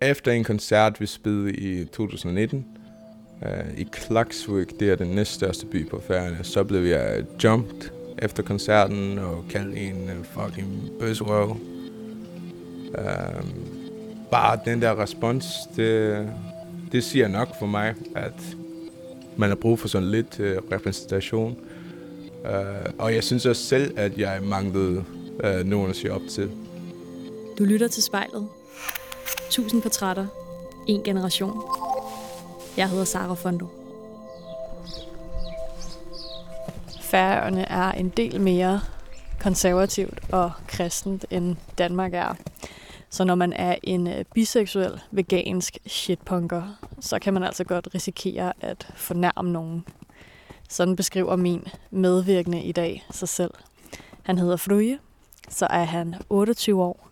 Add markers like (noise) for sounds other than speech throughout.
efter en koncert, vi spillede i 2019, uh, øh, i Klaksvik, det er den næststørste by på færgerne, så blev jeg jumped efter koncerten og kaldt en uh, fucking bøsrøv. Uh, øh, bare den der respons, det, det siger nok for mig, at man har brug for sådan lidt uh, repræsentation. Uh, og jeg synes også selv, at jeg manglede uh, nogen at se op til. Du lytter til spejlet. 1000 portrætter. En generation. Jeg hedder Sara Fondo. Færøerne er en del mere konservativt og kristent, end Danmark er. Så når man er en øh, biseksuel, vegansk shitpunker, så kan man altså godt risikere at fornærme nogen. Sådan beskriver min medvirkende i dag sig selv. Han hedder Fruje, så er han 28 år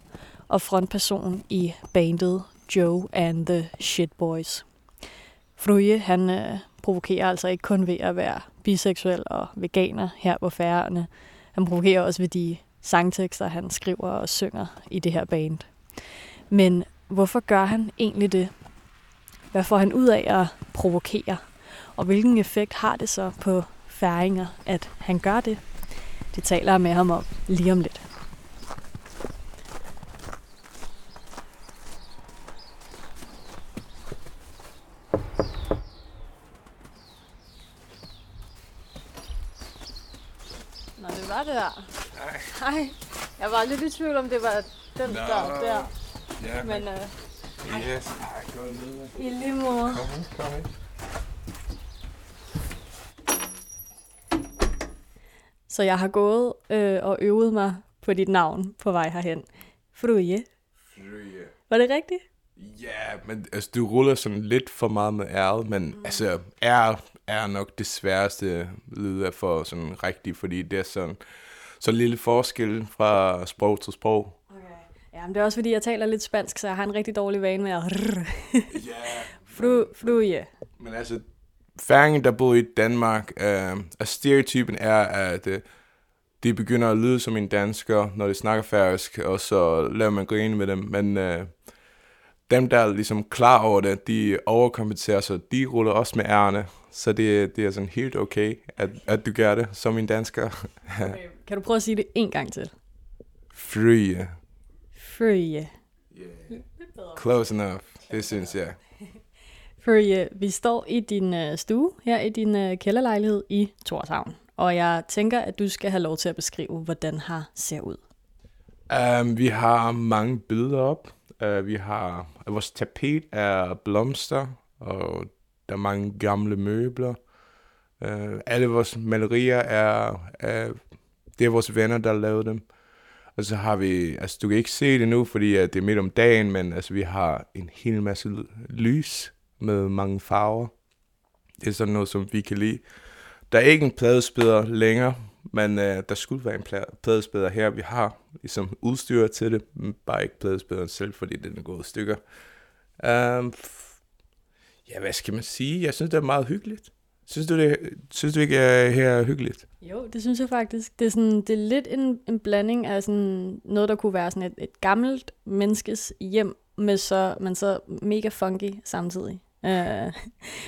og frontperson i bandet Joe and the Shit Boys. Fruje, han øh, provokerer altså ikke kun ved at være biseksuel og veganer her på færgerne. Han provokerer også ved de sangtekster, han skriver og synger i det her band. Men hvorfor gør han egentlig det? Hvad får han ud af at provokere? Og hvilken effekt har det så på færinger, at han gør det? Det taler jeg med ham om lige om lidt. Var det der. Nej. Hej. Jeg var lidt i tvivl om, det var den Nå. der. der. Ja, Men øh, yes. Ej, ned. i lige måde. Kom ind, kom ind. Så jeg har gået øh, og øvet mig på dit navn på vej herhen. Fruje. Frøje. Var det rigtigt? Ja, men altså, du ruller sådan lidt for meget med æret, men mm. altså, er er nok det sværeste lyd at få sådan rigtigt, fordi det er sådan, så lille forskel fra sprog til sprog. Okay. Ja, men det er også fordi, jeg taler lidt spansk, så jeg har en rigtig dårlig vane med at... Ja, (laughs) Fru, fruje. men altså, færingen, der bor i Danmark, øh, og stereotypen er, at øh, de begynder at lyde som en dansker, når de snakker færøsk, og så laver man grine med dem, men øh, dem, der er ligesom klar over det, de overkompenserer, så de ruller også med ærerne, så det, det er sådan helt okay, at, at du gør det som en dansker. Okay. Kan du prøve at sige det en gang til? Free. Fruje. Yeah. Close enough, det synes jeg. (laughs) Fruje, vi står i din øh, stue, her i din øh, kælderlejlighed i Torshavn. Og jeg tænker, at du skal have lov til at beskrive, hvordan her ser ud. Um, vi har mange billeder op. Uh, vi har vores tapet er blomster, og der er mange gamle møbler. Uh, alle vores malerier er, er det er vores venner, der har lavet dem. Og så har vi, altså du kan ikke se det nu, fordi uh, det er midt om dagen, men altså vi har en hel masse lys med mange farver. Det er sådan noget, som vi kan lide. Der er ikke en pladespiller længere, men øh, der skulle være en pladespiller her. Vi har ligesom udstyr til det, men bare ikke pladespilleren selv, fordi den er gået i stykker. Um, ja, hvad skal man sige? Jeg synes, det er meget hyggeligt. Synes du, det, synes du ikke, at her er hyggeligt? Jo, det synes jeg faktisk. Det er, sådan, det er lidt en, en blanding af sådan noget, der kunne være sådan et, et gammelt menneskes hjem, med så, men så mega funky samtidig. Uh, Men-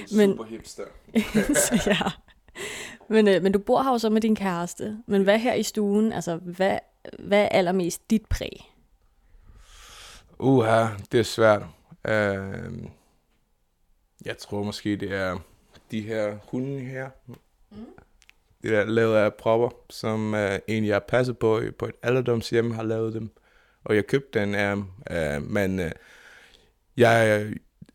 Super hipster. så (laughs) ja. Men, øh, men du bor her jo så med din kæreste. Men hvad her i stuen, altså hvad, hvad er allermest dit præg? Uha, det er svært. Uh, jeg tror måske, det er de her hunde her. Det er lavet af propper, som uh, en, jeg har passet på på et alderdomshjem, har lavet dem. Og jeg købte den af uh, men uh, jeg,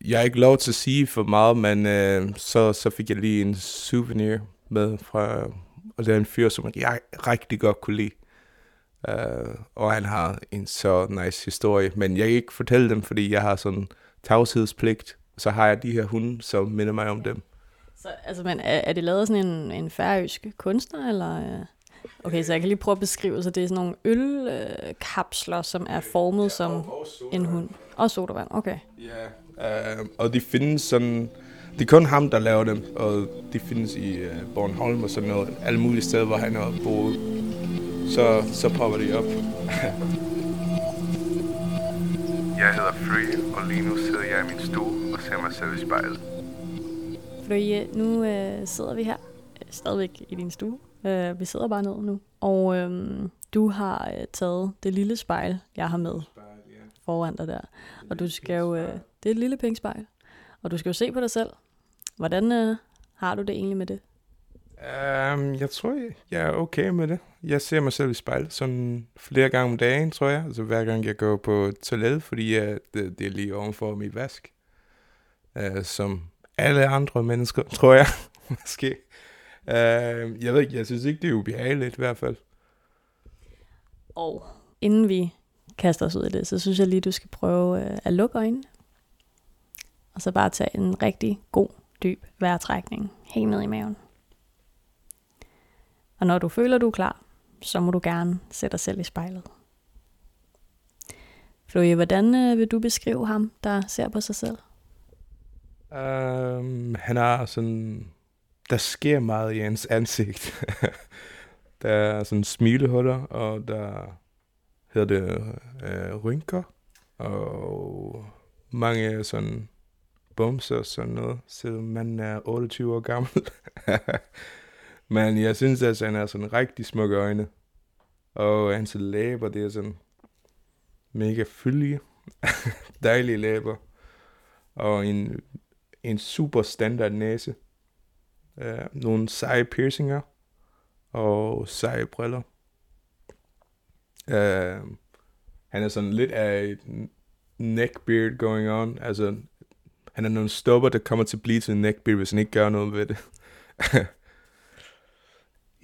jeg har ikke lov til at sige for meget, men uh, så, så fik jeg lige en souvenir med fra, og det er en fyr, som jeg rigtig godt kunne lide. Uh, og han har en så nice historie, men jeg kan ikke fortælle dem, fordi jeg har sådan tavshedspligt. Så har jeg de her hunde, som minder mig om dem. Så, altså, men er, er det lavet sådan en, en færøsk kunstner, eller... øh? Okay, så jeg kan lige prøve at beskrive, så det er sådan nogle ølkapsler, som er formet som en hund. Og sodavand, okay. Ja, uh, og de findes sådan... Det er kun ham, der laver dem, og de findes i uh, Bornholm og sådan noget. Alle mulige steder, hvor han har boet. Så, så popper de op. (laughs) jeg hedder Frøje, og lige nu sidder jeg i min stue og ser mig selv i spejlet. Frøje, nu øh, sidder vi her, øh, stadigvæk i din stue. Øh, vi sidder bare ned nu. Og øh, du har øh, taget det lille spejl, jeg har med foran dig der. Og du skal jo, øh, det er et lille pink spejl. Og du skal jo se på dig selv. Hvordan øh, har du det egentlig med det? Um, jeg tror, jeg, jeg er okay med det. Jeg ser mig selv i spejlet sådan flere gange om dagen, tror jeg. Altså hver gang jeg går på toilet, fordi jeg, det, det er lige ovenfor mit vask. Uh, som alle andre mennesker, tror jeg, (laughs) måske. Uh, jeg ved ikke, jeg synes ikke, det er ubehageligt i hvert fald. Og inden vi kaster os ud i det, så synes jeg lige, du skal prøve uh, at lukke øjnene. Og så bare tage en rigtig god, dyb vejrtrækning helt ned i maven. Og når du føler, du er klar, så må du gerne sætte dig selv i spejlet. Floje, hvordan øh, vil du beskrive ham, der ser på sig selv? Um, han er sådan... Der sker meget i hans ansigt. (laughs) der er sådan smilehuller, og der hedder det øh, rynker, og mange sådan bumser og sådan noget, selvom man er 28 år gammel. (laughs) Men jeg synes at han har sådan rigtig smukke øjne. Og hans læber, det er sådan mega fyldige. (laughs) Dejlige læber. Og en, en super standard næse. Uh, nogle seje piercinger. Og seje briller. Uh, han er sådan lidt af neckbeard going on. Altså, han er nogle stopper, der kommer til at blive til en neckbeard, hvis han ikke gør noget ved det. (laughs)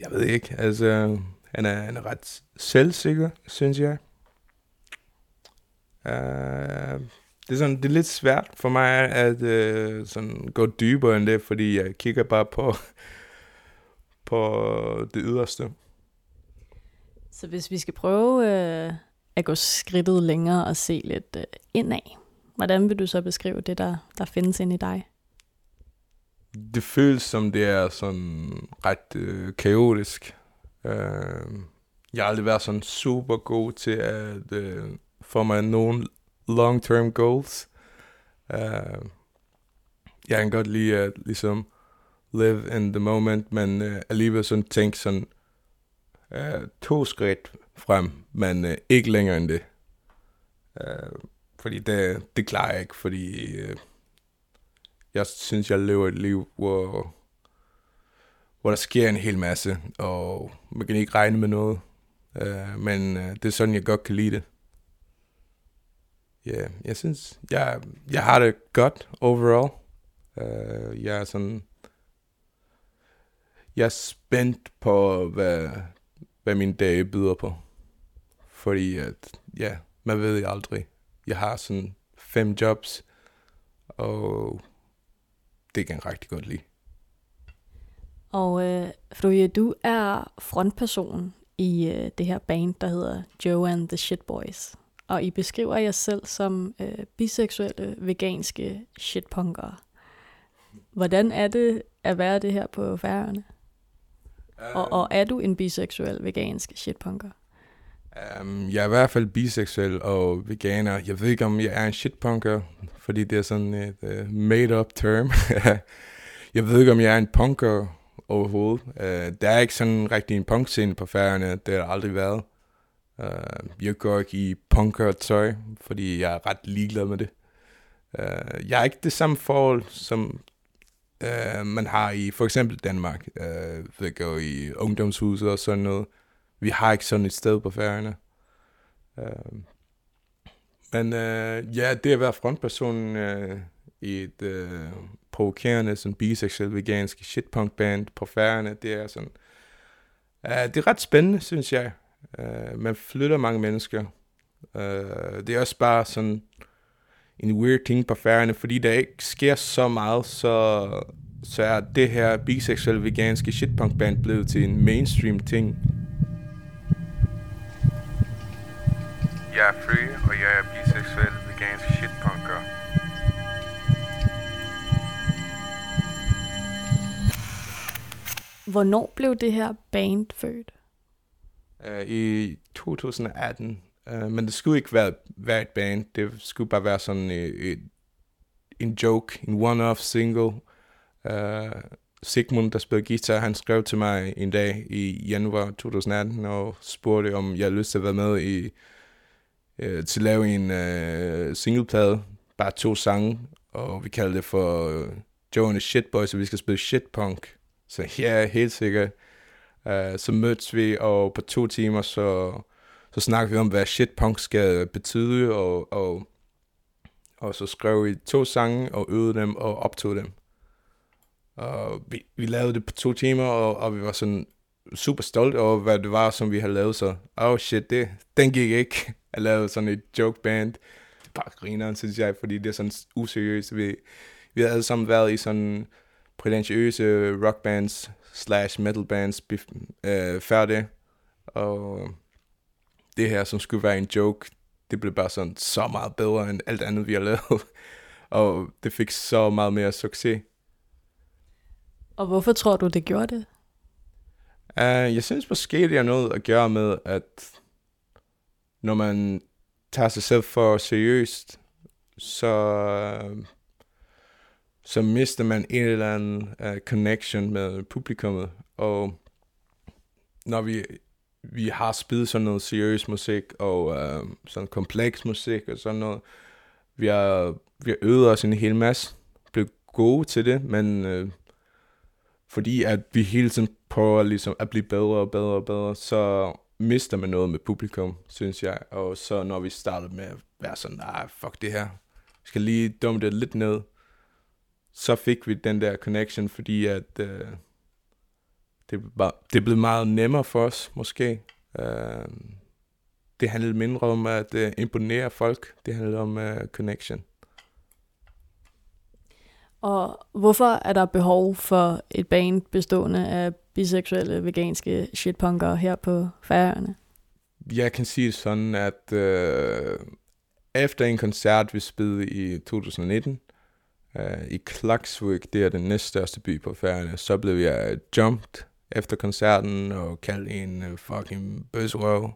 jeg ved ikke, altså, han er, han er ret selvsikker, synes jeg. Uh, det, er sådan, det er lidt svært for mig at uh, sådan gå dybere end det, fordi jeg kigger bare på, (laughs) på det yderste. Så hvis vi skal prøve uh, at gå skridtet længere og se lidt uh, indad, hvordan vil du så beskrive det, der, der findes inde i dig? Det føles som det er sådan ret øh, kaotisk. Øh, jeg har aldrig været sådan super god til at øh, få mig nogle long-term goals. Øh, jeg kan godt lide at ligesom live in the moment, men øh, alligevel sådan tænke sådan øh, to skridt frem, men øh, ikke længere end det. Øh, fordi det, det klarer jeg ikke, fordi øh, jeg synes, jeg lever et liv, hvor, hvor der sker en hel masse, og man kan ikke regne med noget. Uh, men uh, det er sådan, jeg godt kan lide det. Ja, yeah, jeg synes, jeg, jeg har det godt overall. Uh, jeg er sådan, jeg er spændt på, hvad, hvad min dag byder på. Fordi at, ja, man ved aldrig. Jeg har sådan fem jobs, og det kan jeg rigtig godt lide. Og øh, Floje, du er frontperson i øh, det her band, der hedder Joe and the Shit Boys. Og I beskriver jer selv som øh, biseksuelle, veganske shitpunkere. Hvordan er det at være det her på færøerne? Og, og er du en biseksuel, vegansk shitpunker? Um, jeg er i hvert fald biseksuel og veganer. Jeg ved ikke, om jeg er en shitpunker, fordi det er sådan et øh, uh, made-up term. (laughs) jeg ved ikke, om jeg er en punker overhovedet. Uh, der er ikke sådan rigtig en punkscene på færgerne. Det har aldrig været. Uh, jeg går ikke i punker-tøj, fordi jeg er ret ligeglad med det. Uh, jeg er ikke det samme forhold, som uh, man har i for eksempel Danmark. Uh, ved at gå i ungdomshuset og sådan noget vi har ikke sådan et sted på færgerne. Uh, øhm, men uh, ja, det at være frontperson uh, i et uh, provokerende, sådan biseksuel, vegansk shitpunk band på færgerne, det er sådan, uh, det er ret spændende, synes jeg. Uh, man flytter mange mennesker. Uh, det er også bare sådan en weird ting på færgerne, fordi der ikke sker så meget, så, så er det her biseksuelle, veganske shitpunk band blevet til en mainstream ting. Jeg er free, og jeg er biseksuel vegansk shitpunker. Hvornår blev det her band født? Uh, I 2018, Uh, men det skulle ikke være, være et band. Det skulle bare være sådan et, et, en joke, en one-off single. Uh, Sigmund, der spiller guitar, han skrev til mig en dag i januar 2018 og spurgte, om jeg havde lyst til at være med i øh, til at lave en øh, singleplade, bare to sange, og vi kalder det for øh, Joe and the Shit Boys, og vi skal spille shitpunk. Så ja, helt sikkert. Uh, så mødtes vi, og på to timer, så, så snakkede vi om, hvad shitpunk skal betyde, og, og, og så skrev vi to sange, og øvede dem, og optog dem. Og vi, vi lavede det på to timer, og, og vi var sådan super stolt over, hvad det var, som vi havde lavet, så oh shit, det, den gik ikke (laughs) at lave sådan et joke band. Det er bare grineren, synes jeg, fordi det er sådan useriøst. Vi, vi havde alle sammen været i sådan prætentiøse rockbands slash metal bands øh, før det. Og det her, som skulle være en joke, det blev bare sådan så meget bedre end alt andet, vi har lavet. (laughs) og det fik så meget mere succes. Og hvorfor tror du, det gjorde det? Uh, jeg synes måske, det har noget at gøre med, at når man tager sig selv for seriøst, så, så mister man en eller anden uh, connection med publikummet. Og når vi, vi har spillet sådan noget seriøs musik, og uh, sådan kompleks musik og sådan noget, vi har, vi har øvet os en hel masse, blevet gode til det, men uh, fordi at vi hele tiden prøver ligesom at blive bedre og bedre og bedre, så mister man noget med publikum, synes jeg. Og så når vi startede med at være sådan, nej, fuck det her, vi skal lige dumme det lidt ned, så fik vi den der connection, fordi at øh, det, var, det blev meget nemmere for os, måske. Øh, det handlede mindre om at øh, imponere folk, det handlede om øh, connection. Og hvorfor er der behov for et band bestående af biseksuelle, veganske shitpunkere her på Færøerne? Jeg kan sige sådan, at øh, efter en koncert, vi spillede i 2019, øh, i Klaksvik, det er den næststørste by på Færøerne, så blev jeg jumped efter koncerten og kaldt en uh, fucking bøsrøv. Um,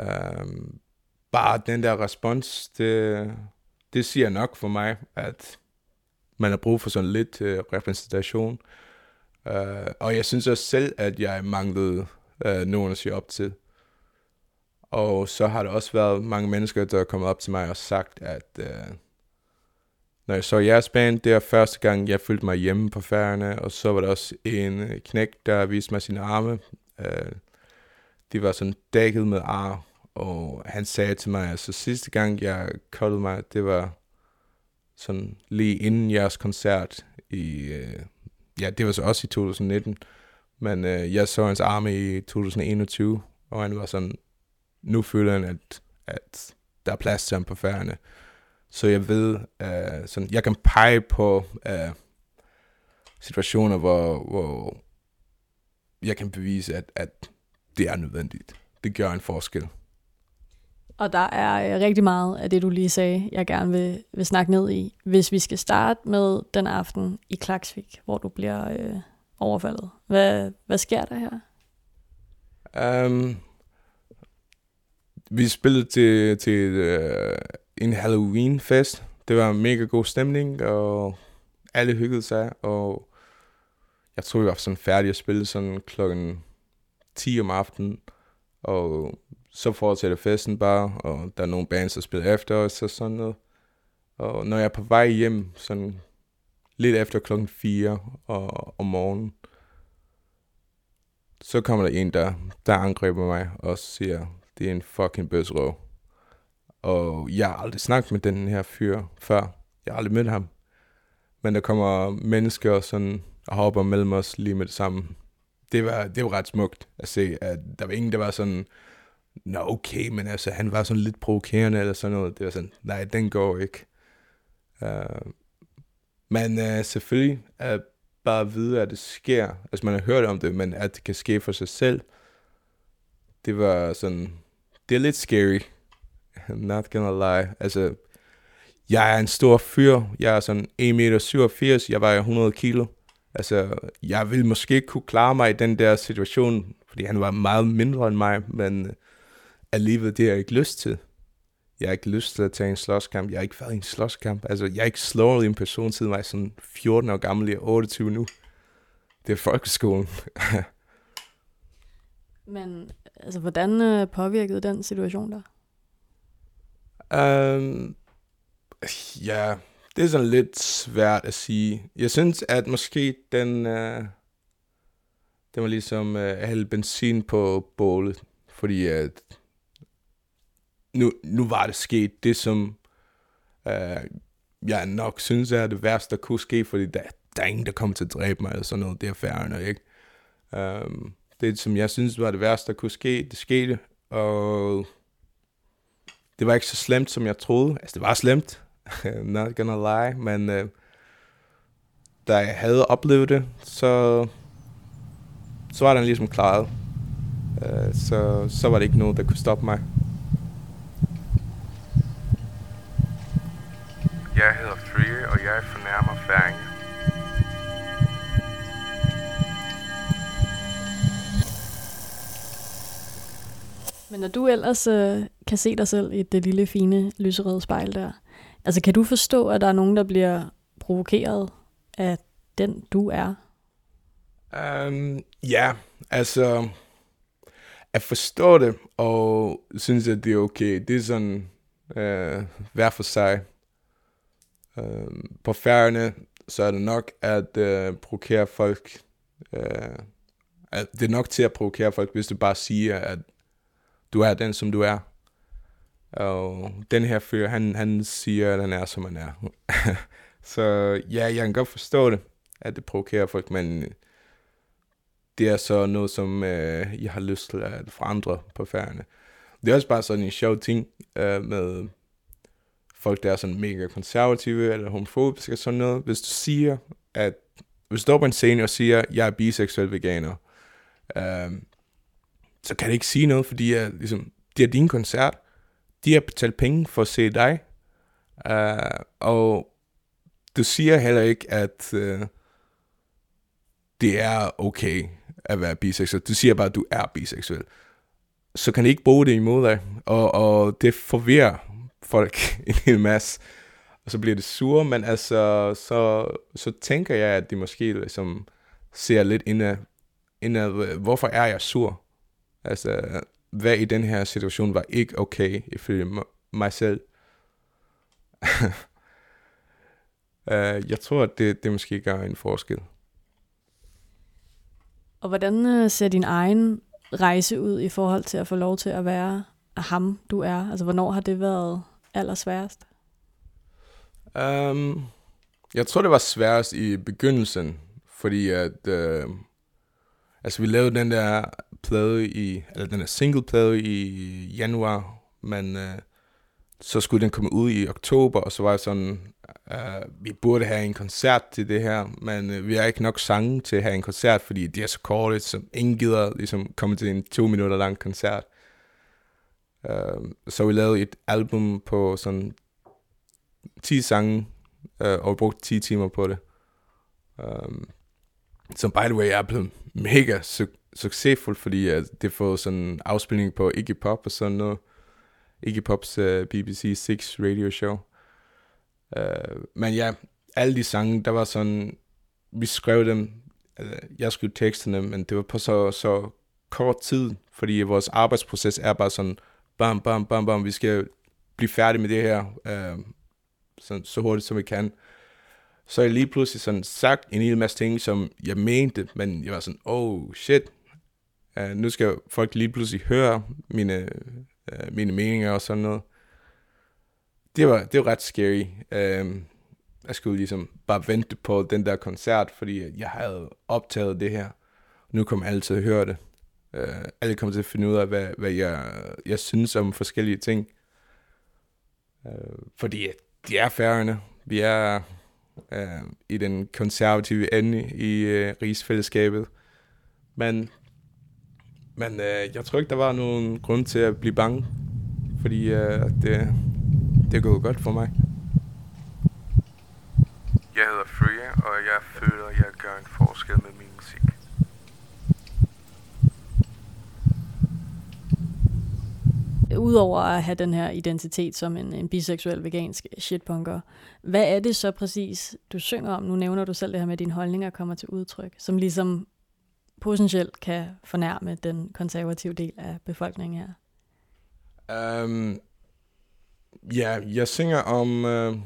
øhm, bare den der respons, det, det siger nok for mig, at man har brug for sådan lidt øh, repræsentation. Øh, og jeg synes også selv, at jeg manglede øh, nogen at sige op til. Og så har der også været mange mennesker, der er kommet op til mig og sagt, at øh, når jeg så jeres band, det er første gang, jeg følte mig hjemme på færgerne, og så var der også en øh, knæk, der viste mig sine arme. Øh, de var sådan dækket med ar, og han sagde til mig, at så sidste gang jeg kottede mig, det var sådan lige inden jeres koncert i, øh, ja, det var så også i 2019, men øh, jeg så hans arme i 2021, og han var sådan, nu føler han, at, at der er plads til ham på færgerne. Så jeg ved, øh, sådan, jeg kan pege på øh, situationer, hvor, hvor jeg kan bevise, at, at det er nødvendigt. Det gør en forskel. Og der er øh, rigtig meget af det, du lige sagde, jeg gerne vil, vil snakke ned i. Hvis vi skal starte med den aften i Klaksvik, hvor du bliver øh, overfaldet. Hvad, hvad sker der her? Um, vi spillede til, til uh, en Halloween-fest. Det var en mega god stemning, og alle hyggede sig, og jeg tror, vi var sådan færdige at spille sådan klokken 10 om aftenen, og så fortsætter festen bare, og der er nogle bands, der spiller efter os og sådan noget. Og når jeg er på vej hjem, sådan lidt efter klokken 4 og, om morgenen, så kommer der en, der, der angriber mig og siger, det er en fucking bøsrøv. Og jeg har aldrig snakket med den her fyr før. Jeg har aldrig mødt ham. Men der kommer mennesker sådan, og hopper mellem os lige med det samme. Det var, det var ret smukt at se, at der var ingen, der var sådan, nå okay, men altså, han var sådan lidt provokerende eller sådan noget. Det var sådan, nej, den går ikke. Uh, men uh, selvfølgelig at bare vide, at det sker. Altså, man har hørt om det, men at det kan ske for sig selv, det var sådan, det er lidt scary. (laughs) Not gonna lie. Altså, jeg er en stor fyr. Jeg er sådan 1,87 meter. Jeg vejer 100 kilo. Altså, jeg vil måske ikke kunne klare mig i den der situation, fordi han var meget mindre end mig, men livet det, jeg ikke lyst til. Jeg har ikke lyst til at tage en slåskamp. Jeg har ikke været i en slåskamp. Altså, jeg har ikke slået en person siden jeg sådan 14 år gammel. Jeg er 28 nu. Det er folkeskolen. (laughs) Men altså, hvordan øh, påvirkede den situation der? Um, ja, det er sådan lidt svært at sige. Jeg synes, at måske den, uh, den var ligesom uh, hælde benzin på bålet, fordi at nu, nu var det sket det, som øh, jeg nok synes er det værste, der kunne ske, fordi der, der er ingen, der kommer til at dræbe mig, eller sådan noget, det er færre, ikke? Um, det, som jeg synes var det værste, der kunne ske, det skete, og det var ikke så slemt, som jeg troede. Altså, det var slemt, (laughs) not gonna lie, men øh, da jeg havde oplevet det, så, så var den ligesom klaret. Uh, så, så var det ikke noget, der kunne stoppe mig. Jeg hedder Free, og jeg fornærmer færinger. Men når du ellers øh, kan se dig selv i det lille, fine, lyserøde spejl der, altså kan du forstå, at der er nogen, der bliver provokeret af den, du er? Um, ja, altså at forstå det og synes, at det er okay, det er sådan hver for sig. Øh, på færgerne, så er det nok at øh, provokere folk. Øh, at det er nok til at provokere folk, hvis du bare siger, at du er den, som du er. Og den her fyr, han, han siger, at han er, som han er. (laughs) så ja, jeg kan godt forstå det, at det provokerer folk, men det er så noget, som øh, jeg har lyst til at forandre på færgerne. Det er også bare sådan en sjov ting øh, med folk, der er sådan mega konservative eller homofobiske og sådan noget. Hvis du siger, at hvis du står på en scene og siger, jeg er biseksuel veganer, øh, så kan det ikke sige noget, fordi jeg, ligesom, det er din koncert. De har betalt penge for at se dig. øh, og du siger heller ikke, at øh, det er okay at være biseksuel. Du siger bare, at du er biseksuel. Så kan de ikke bruge det imod dig. Og, og det forvirrer folk (laughs) en hel masse. Og så bliver det sure, men altså, så, så tænker jeg, at de måske ligesom ser lidt indad, indad, hvorfor er jeg sur? Altså, hvad i den her situation var ikke okay, ifølge mig selv. uh, (laughs) jeg tror, at det, det måske gør en forskel. Og hvordan øh, ser din egen rejse ud i forhold til at få lov til at være ham, du er? Altså, hvornår har det været allersværest? Um, jeg tror, det var sværest i begyndelsen, fordi at, uh, altså vi lavede den der plade i, eller den der single plade i januar, men Uh, så skulle den komme ud i oktober, og så var jeg sådan, uh, vi burde have en koncert til det her, men uh, vi har ikke nok sange til at have en koncert, fordi det er så kort, som ingen gider ligesom komme til en to minutter lang koncert. Øh, så vi lavede et album på sådan 10 sange, øh, og brugte 10 timer på det. Um, som by the way er blevet mega su- succesfuld, fordi at det får sådan afspilning på Iggy Pop og sådan noget. Iggy Pops øh, uh, BBC 6 radio show. Uh, men ja, alle de sange, der var sådan, vi skrev dem, uh, jeg skrev teksterne, men det var på så, så kort tid, fordi vores arbejdsproces er bare sådan, bam, bam, bam, bam, vi skal blive færdige med det her, øh, så, så hurtigt som vi kan så jeg lige pludselig sådan sagt en hel masse ting, som jeg mente, men jeg var sådan, oh shit, øh, nu skal folk lige pludselig høre mine, øh, mine meninger og sådan noget. Det var, det var ret scary. Øh, jeg skulle ligesom bare vente på den der koncert, fordi jeg havde optaget det her. Nu kommer alle til at høre det. Uh, alle kommer til at finde ud af, hvad, hvad jeg, jeg synes om forskellige ting. Uh, fordi de er færgerne. Vi er øh, i den konservative ende i øh, rigsfællesskabet. Men, men øh, jeg tror ikke, der var nogen grund til at blive bange, fordi øh, det, det er gået godt for mig. Jeg hedder Freya, og jeg føler, jeg gør en forskel med min musik udover at have den her identitet som en, en biseksuel vegansk shitpunker, hvad er det så præcis, du synger om? Nu nævner du selv det her med, at dine holdninger kommer til udtryk, som ligesom potentielt kan fornærme den konservative del af befolkningen her. Um, ja, jeg synger om... Uh,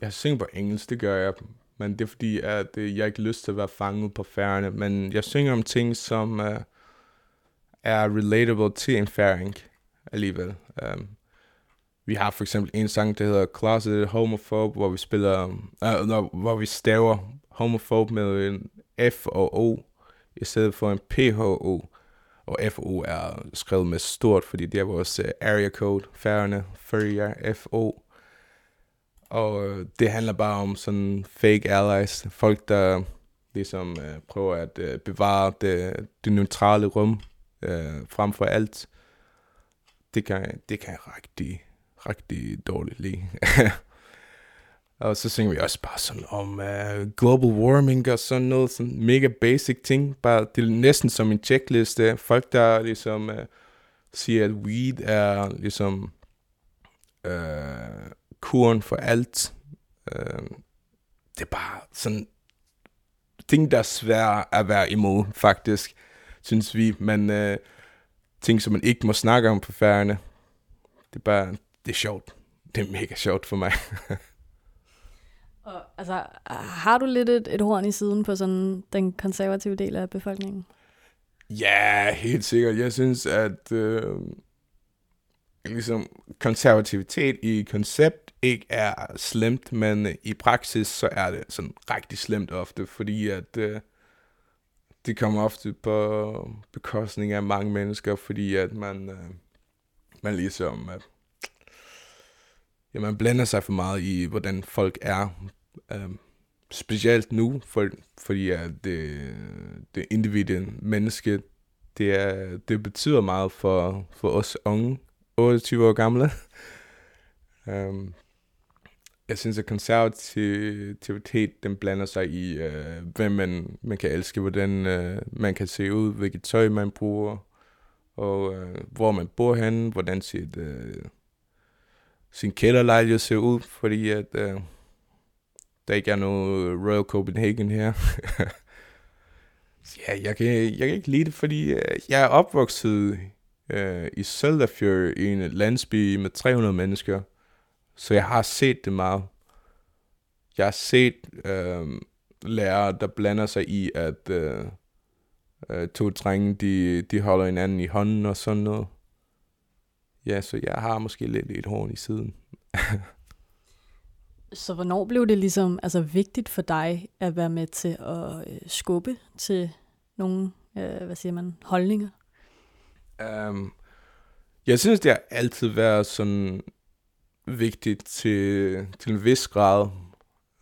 jeg synger på engelsk, det gør jeg. Men det er fordi, at uh, jeg ikke har lyst til at være fanget på færgerne. Men jeg synger om ting, som uh, er relatable til en færing alligevel. Um, vi har for eksempel en sang, der hedder Closet Homophobe, hvor vi spiller, øh, uh, no, hvor vi staver homophobe med en F og O, i stedet for en PHO. Og FO er skrevet med stort, fordi det er vores uh, area code, færgerne, Furrier, FO. Og uh, det handler bare om sådan fake allies, folk der ligesom uh, prøver at uh, bevare det, det neutrale rum uh, frem for alt. Det kan, det kan jeg rigtig, rigtig dårligt lide. (laughs) Og så synger vi også bare sådan om uh, global warming og sådan noget, sådan mega basic ting. Bare, det er næsten som en checkliste. Folk, der ligesom uh, siger, at weed er ligesom uh, kuren for alt. Uh, det er bare sådan ting, der er svære at være imod, faktisk, synes vi. Men uh, ting, som man ikke må snakke om på færgerne, det er bare, det er sjovt. Det er mega sjovt for mig. (laughs) Og, altså, har du lidt et, et horn i siden på sådan den konservative del af befolkningen? Ja, helt sikkert. Jeg synes, at øh, ligesom konservativitet i koncept ikke er slemt, men i praksis så er det sådan rigtig slemt ofte, fordi at øh, det kommer ofte på bekostning af mange mennesker, fordi at man, øh, man ligesom at, ja, man blander sig for meget i, hvordan folk er. Øh, specielt nu, for, fordi at det, det individuelle menneske, det, er, det betyder meget for, for os unge, 28 år gamle. um, (laughs) jeg synes, at konservativitet, den blander sig i, øh, hvem man, man kan elske, hvordan øh, man kan se ud, hvilket tøj man bruger, og øh, hvor man bor henne, hvordan sit... øh, sin kælderlejlighed ser ud, fordi at øh, der ikke er noget Royal Copenhagen her. (laughs) ja, jeg kan, jeg kan ikke lide det, fordi øh, jeg er opvokset øh, i Sølderfjord i en landsby med 300 mennesker, så jeg har set det meget. Jeg har set uh, lærere, der blander sig i, at uh, uh, to drenge, de, de holder hinanden i hånden og sådan noget. Ja, så jeg har måske lidt et horn i siden. (laughs) så hvornår blev det ligesom altså, vigtigt for dig at være med til at øh, skubbe til nogle, øh, hvad siger man, holdninger? Um, jeg synes, det har altid været sådan vigtigt til, til en vis grad.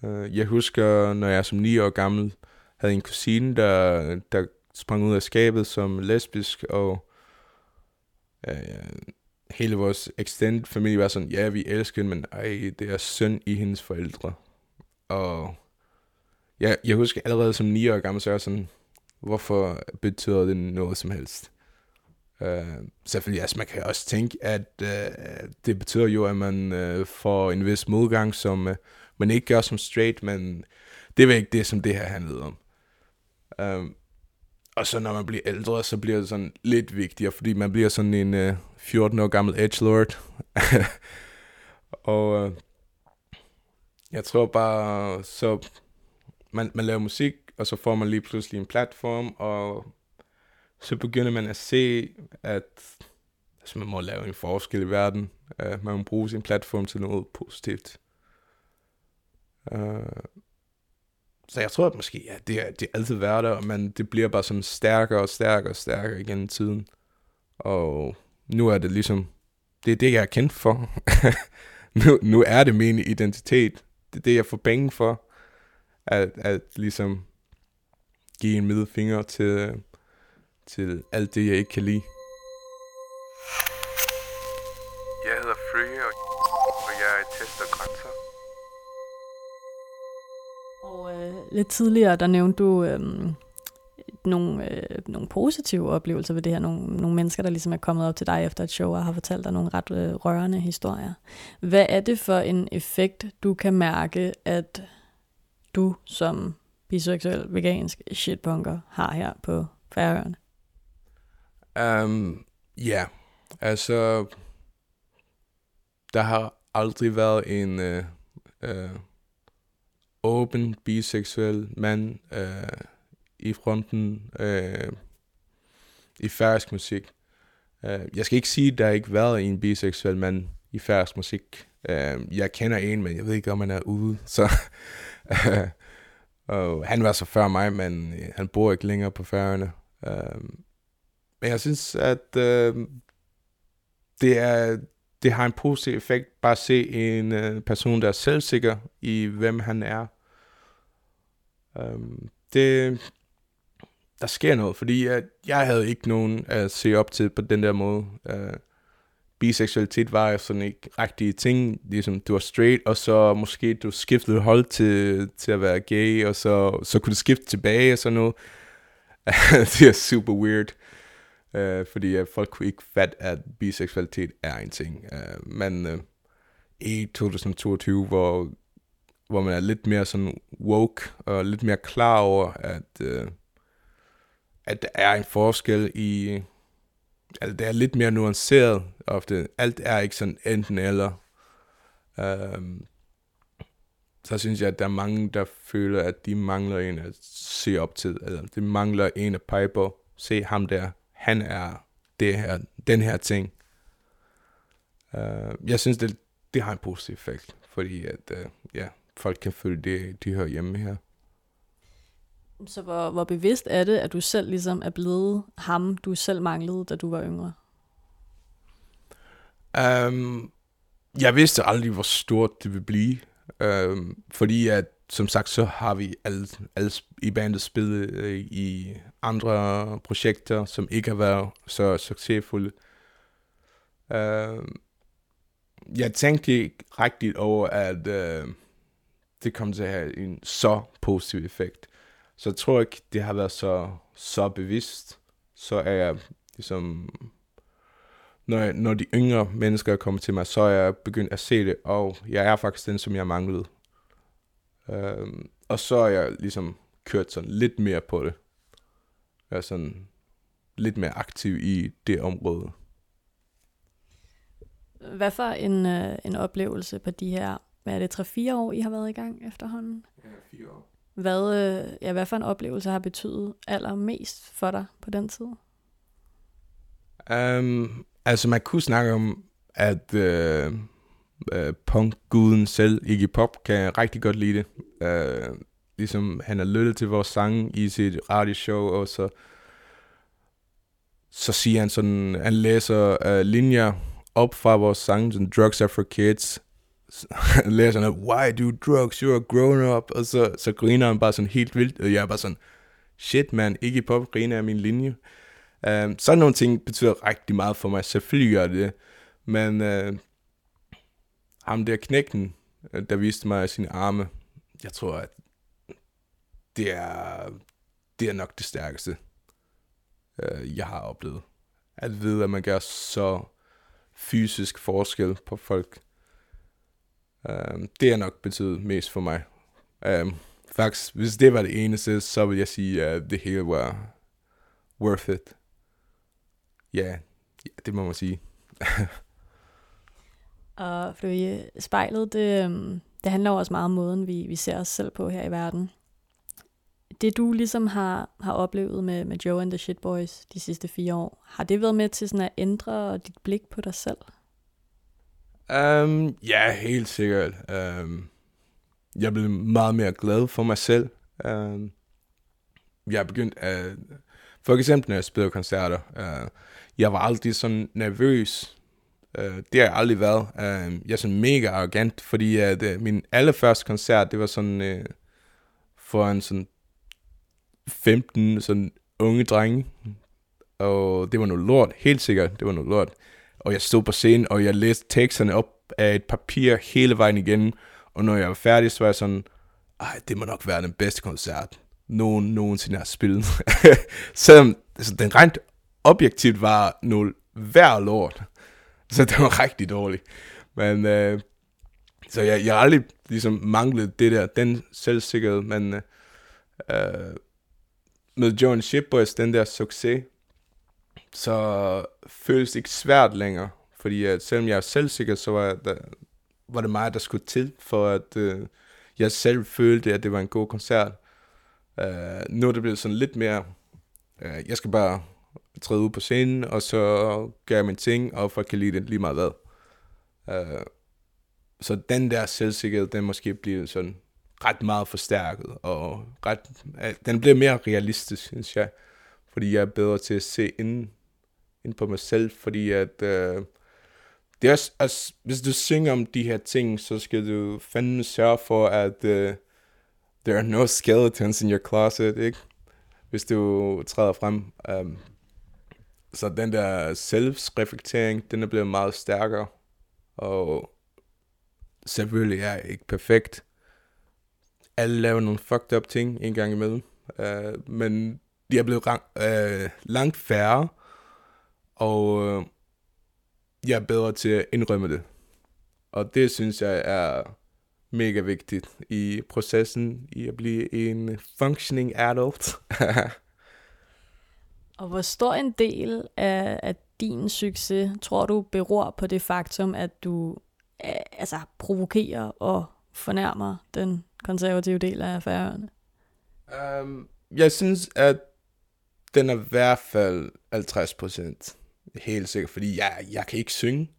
Øh, jeg husker, når jeg som 9 år gammel havde en kusine, der, der sprang ud af skabet som lesbisk, og øh, hele vores extended familie var sådan, ja, vi elsker hende, men ej, det er synd i hendes forældre. Og ja, jeg husker allerede som 9 år gammel, så jeg sådan, hvorfor betyder det noget som helst? Uh, selvfølgelig, altså man kan også tænke, at uh, det betyder jo, at man uh, får en vis modgang, som uh, man ikke gør som straight, men det er ikke det, som det her handlede om. Uh, og så når man bliver ældre, så bliver det sådan lidt vigtigere, fordi man bliver sådan en uh, 14 år gammel edgelord. (laughs) og uh, jeg tror bare, så man, man laver musik, og så får man lige pludselig en platform, og så begynder man at se, at altså, man må lave en forskel i verden. Uh, man må bruge sin platform til noget positivt. Uh, så jeg tror, at måske, ja, det er, det er altid værd der, men det bliver bare sådan stærkere og stærkere og stærkere igen tiden. Og nu er det ligesom, det er det, jeg er kendt for. (laughs) nu, nu er det min identitet. Det er det, jeg får penge for. At, at ligesom give en middelfinger til, til alt det, jeg ikke kan lide. Jeg hedder Free, og, og jeg tester grænser. Og øh, lidt tidligere, der nævnte du øh, nogle, øh, nogle positive oplevelser ved det her. Nogle, nogle mennesker, der ligesom er kommet op til dig efter et show og har fortalt dig nogle ret øh, rørende historier. Hvad er det for en effekt, du kan mærke, at du som biseksuel, vegansk shitpunker har her på Færøerne? Um, ja, altså, der har aldrig været en uh, uh, åben biseksuel mand uh, i fronten uh, i færøsk musik. Uh, jeg skal ikke sige, at der ikke har været en biseksuel mand i færøsk musik. Uh, jeg kender en, men jeg ved ikke, om han er ude. Så, uh, (laughs) og han var så før mig, men han bor ikke længere på færøerne. Uh, men jeg synes, at øh, det, er, det har en positiv effekt bare at se en øh, person, der er selvsikker i, hvem han er. Øh, det, der sker noget, fordi jeg, jeg havde ikke nogen at se op til på den der måde. Øh, biseksualitet var sådan ikke rigtige ting, ligesom du var straight, og så måske du skiftede hold til, til at være gay, og så, så kunne du skifte tilbage og sådan noget. (laughs) det er super weird, Øh, fordi øh, folk kunne ikke fatte, at biseksualitet er en ting. Øh, men øh, i 2022, hvor, hvor man er lidt mere sådan woke, og lidt mere klar over, at, øh, at der er en forskel i, altså det er lidt mere nuanceret ofte. Alt er ikke sådan enten eller. Um, øh, så synes jeg, at der er mange, der føler, at de mangler en at se op til, eller de mangler en at pege på. Se ham der, han er det her, den her ting. Uh, jeg synes, det, det har en positiv effekt, fordi at, uh, ja, folk kan føle, det, de hører hjemme her. Så hvor, hvor bevidst er det, at du selv ligesom er blevet ham, du selv manglede, da du var yngre? Um, jeg vidste aldrig, hvor stort det ville blive. Um, fordi at, som sagt, så har vi alle, alle i bandet spillet øh, i andre projekter, som ikke har været så succesfulde. Um, jeg tænkte ikke rigtigt over, at uh, det kom til at have en så positiv effekt. Så jeg tror ikke, det har været så, så bevidst. Så er jeg ligesom... Når, jeg, når de yngre mennesker kommer til mig, så er jeg begyndt at se det, og jeg er faktisk den, som jeg manglede. Um, og så er jeg ligesom kørt sådan lidt mere på det. Jeg er sådan lidt mere aktiv i det område. Hvad for en, øh, en oplevelse på de her, hvad er det, 3-4 år, I har været i gang efterhånden? Ja, fire år. Hvad, øh, ja, hvad for en oplevelse har betydet allermest for dig på den tid? Um, altså, man kunne snakke om, at uh, uh, punkguden selv, Iggy Pop, kan jeg rigtig godt lide det. Øh, ligesom han har lyttet til vores sange i sit radioshow, og så, så siger han sådan, han læser øh, linjer op fra vores sange, sådan, Drugs are for kids, (laughs) læser sådan, why do drugs, you're a grown up, og så, så griner han bare sådan helt vildt, og jeg er bare sådan, shit man, ikke pop griner af min linje. Um, sådan nogle ting betyder rigtig meget for mig, selvfølgelig gør det, men uh, ham der knækken, øh, der viste mig sine arme, jeg tror, at det er, det er nok det stærkeste, uh, jeg har oplevet. At vide, at man gør så fysisk forskel på folk, Um, det har nok betydet mest for mig. Um, faktisk, hvis det var det eneste, så vil jeg sige, at det hele var worth it. Ja, yeah, det må man sige. (laughs) og fordi spejlet, det, øhm, det handler jo også meget om måden, vi, vi ser os selv på her i verden. Det du ligesom har, har oplevet med, med Joe and the Shit Boys de sidste fire år, har det været med til sådan at ændre dit blik på dig selv? Um, ja, helt sikkert. Um, jeg blev meget mere glad for mig selv. Um, jeg er begyndt at... For eksempel, når jeg spiller koncerter, uh, jeg var aldrig sådan nervøs. Uh, det har jeg aldrig været. Uh, jeg er sådan mega arrogant, fordi at, uh, min allerførste koncert, det var sådan uh, for en sådan 15 sådan unge drenge. Og det var noget lort, helt sikkert, det var noget lort og jeg stod på scenen, og jeg læste teksterne op af et papir hele vejen igennem, og når jeg var færdig, så var jeg sådan, ej, det må nok være den bedste koncert. nogen nogensinde har spillet. (laughs) Selvom altså, den rent objektivt var noget værd lort. (laughs) Så det var rigtig dårligt. Men øh, så jeg, jeg har aldrig ligesom manglet det der, den selvsikkerhed, men øh, øh med John Shipboys, den der succes, så føles det ikke svært længere. Fordi at selvom jeg er selvsikker, så var, der, var det mig, der skulle til, for at øh, jeg selv følte, at det var en god koncert. Øh, nu er det blevet sådan lidt mere, øh, jeg skal bare træde ud på scenen, og så gør jeg min ting, og folk kan lide det lige meget hvad. Uh, så den der selvsikkerhed, den måske bliver sådan ret meget forstærket, og ret, uh, den bliver mere realistisk, synes jeg, fordi jeg er bedre til at se ind, ind på mig selv, fordi at uh, det er også, altså, hvis du synger om de her ting, så skal du fandme sørge for, at uh, there are no skeletons in your closet, ikke? Hvis du træder frem. Um, så den der selvreflektering, den er blevet meget stærkere. Og selvfølgelig er jeg ikke perfekt. Alle laver nogle fucked up ting en gang imellem. Uh, men de er blevet rang, uh, langt færre. Og uh, jeg er bedre til at indrømme det. Og det synes jeg er mega vigtigt i processen i at blive en functioning adult. (laughs) og hvor stor en del af, af din succes tror du beror på det faktum, at du altså provokerer og fornærmer den konservative del af færøerne? Um, jeg synes, at den er i hvert fald 50 procent helt sikkert, fordi jeg, jeg kan ikke synge.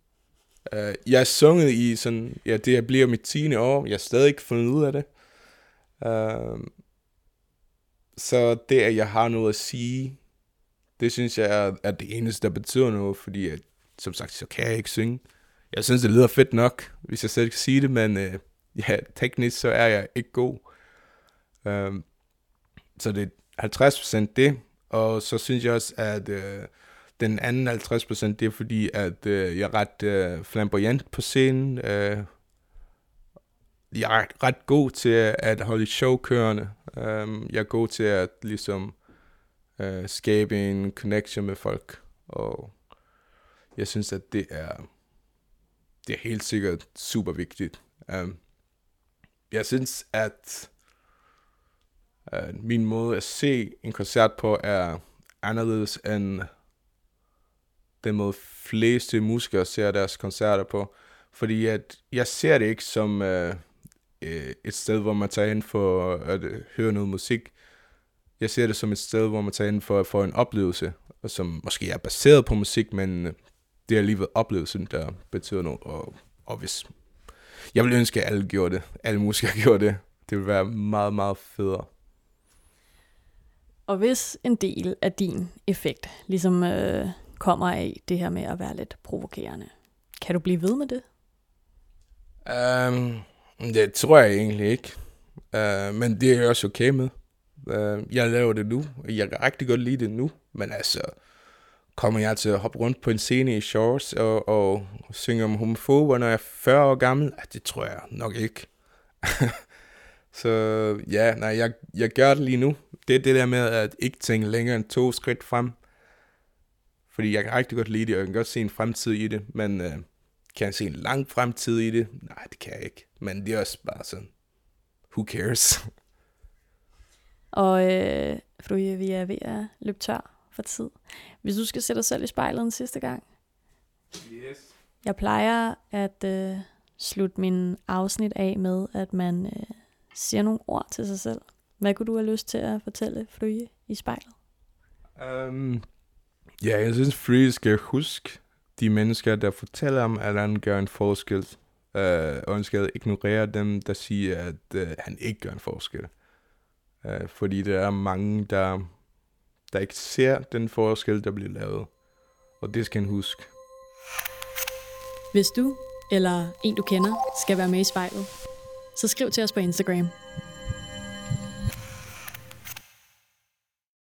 Uh, jeg er sunget i sådan, ja, det bliver mit 10. år, jeg har stadig ikke fundet ud af det. Uh, så det, at jeg har noget at sige, det synes jeg er, er det eneste, der betyder noget, fordi at, som sagt, så kan jeg ikke synge. Jeg synes, det lyder fedt nok, hvis jeg selv kan sige det, men øh, ja, teknisk så er jeg ikke god. Um, så det er 50% det, og så synes jeg også, at øh, den anden 50% det er fordi, at øh, jeg er ret øh, flamboyant på scenen. Øh, jeg er ret god til at holde show kørende. Um, jeg er god til at ligesom øh, skabe en connection med folk. Og jeg synes, at det er, det er helt sikkert super vigtigt. Um, jeg synes, at uh, min måde at se en koncert på er anderledes end den måde fleste musikere ser deres koncerter på. Fordi at jeg ser det ikke som uh, et sted, hvor man tager hen for at øh, høre noget musik. Jeg ser det som et sted, hvor man tager ind for at få en oplevelse, som måske er baseret på musik, men øh, det er alligevel oplevelsen, der betyder noget. Og, og hvis jeg vil ønske, at alle gjorde det, alle musikere (laughs) gjorde det, det ville være meget, meget federe. Og hvis en del af din effekt, ligesom øh, kommer af det her med at være lidt provokerende. Kan du blive ved med det? Um, det tror jeg egentlig ikke. Uh, men det er jeg også okay med. Uh, jeg laver det nu, og jeg kan rigtig godt lide det nu. Men altså, kommer jeg til at hoppe rundt på en scene i shorts og, og synge om homofober, når jeg er 40 år gammel? Uh, det tror jeg nok ikke. (laughs) Så ja, nej, jeg, jeg gør det lige nu. Det er det der med at ikke tænke længere end to skridt frem. Fordi jeg kan rigtig godt lide det, og jeg kan godt se en fremtid i det, men øh, kan jeg se en lang fremtid i det? Nej, det kan jeg ikke. Men det er også bare sådan, who cares? (laughs) Og øh, for vi er ved at løbe tør for tid. Hvis du skal sætte dig selv i spejlet en sidste gang. Yes. Jeg plejer at øh, slutte min afsnit af med, at man øh, siger nogle ord til sig selv. Hvad kunne du have lyst til at fortælle Flyge i spejlet? Um, Ja, jeg synes, Free skal huske de mennesker, der fortæller om, at han gør en forskel. Uh, og han skal ignorere dem, der siger, at uh, han ikke gør en forskel. Øh, fordi der er mange, der, der ikke ser den forskel, der bliver lavet. Og det skal han huske. Hvis du eller en, du kender, skal være med i spejlet, så skriv til os på Instagram.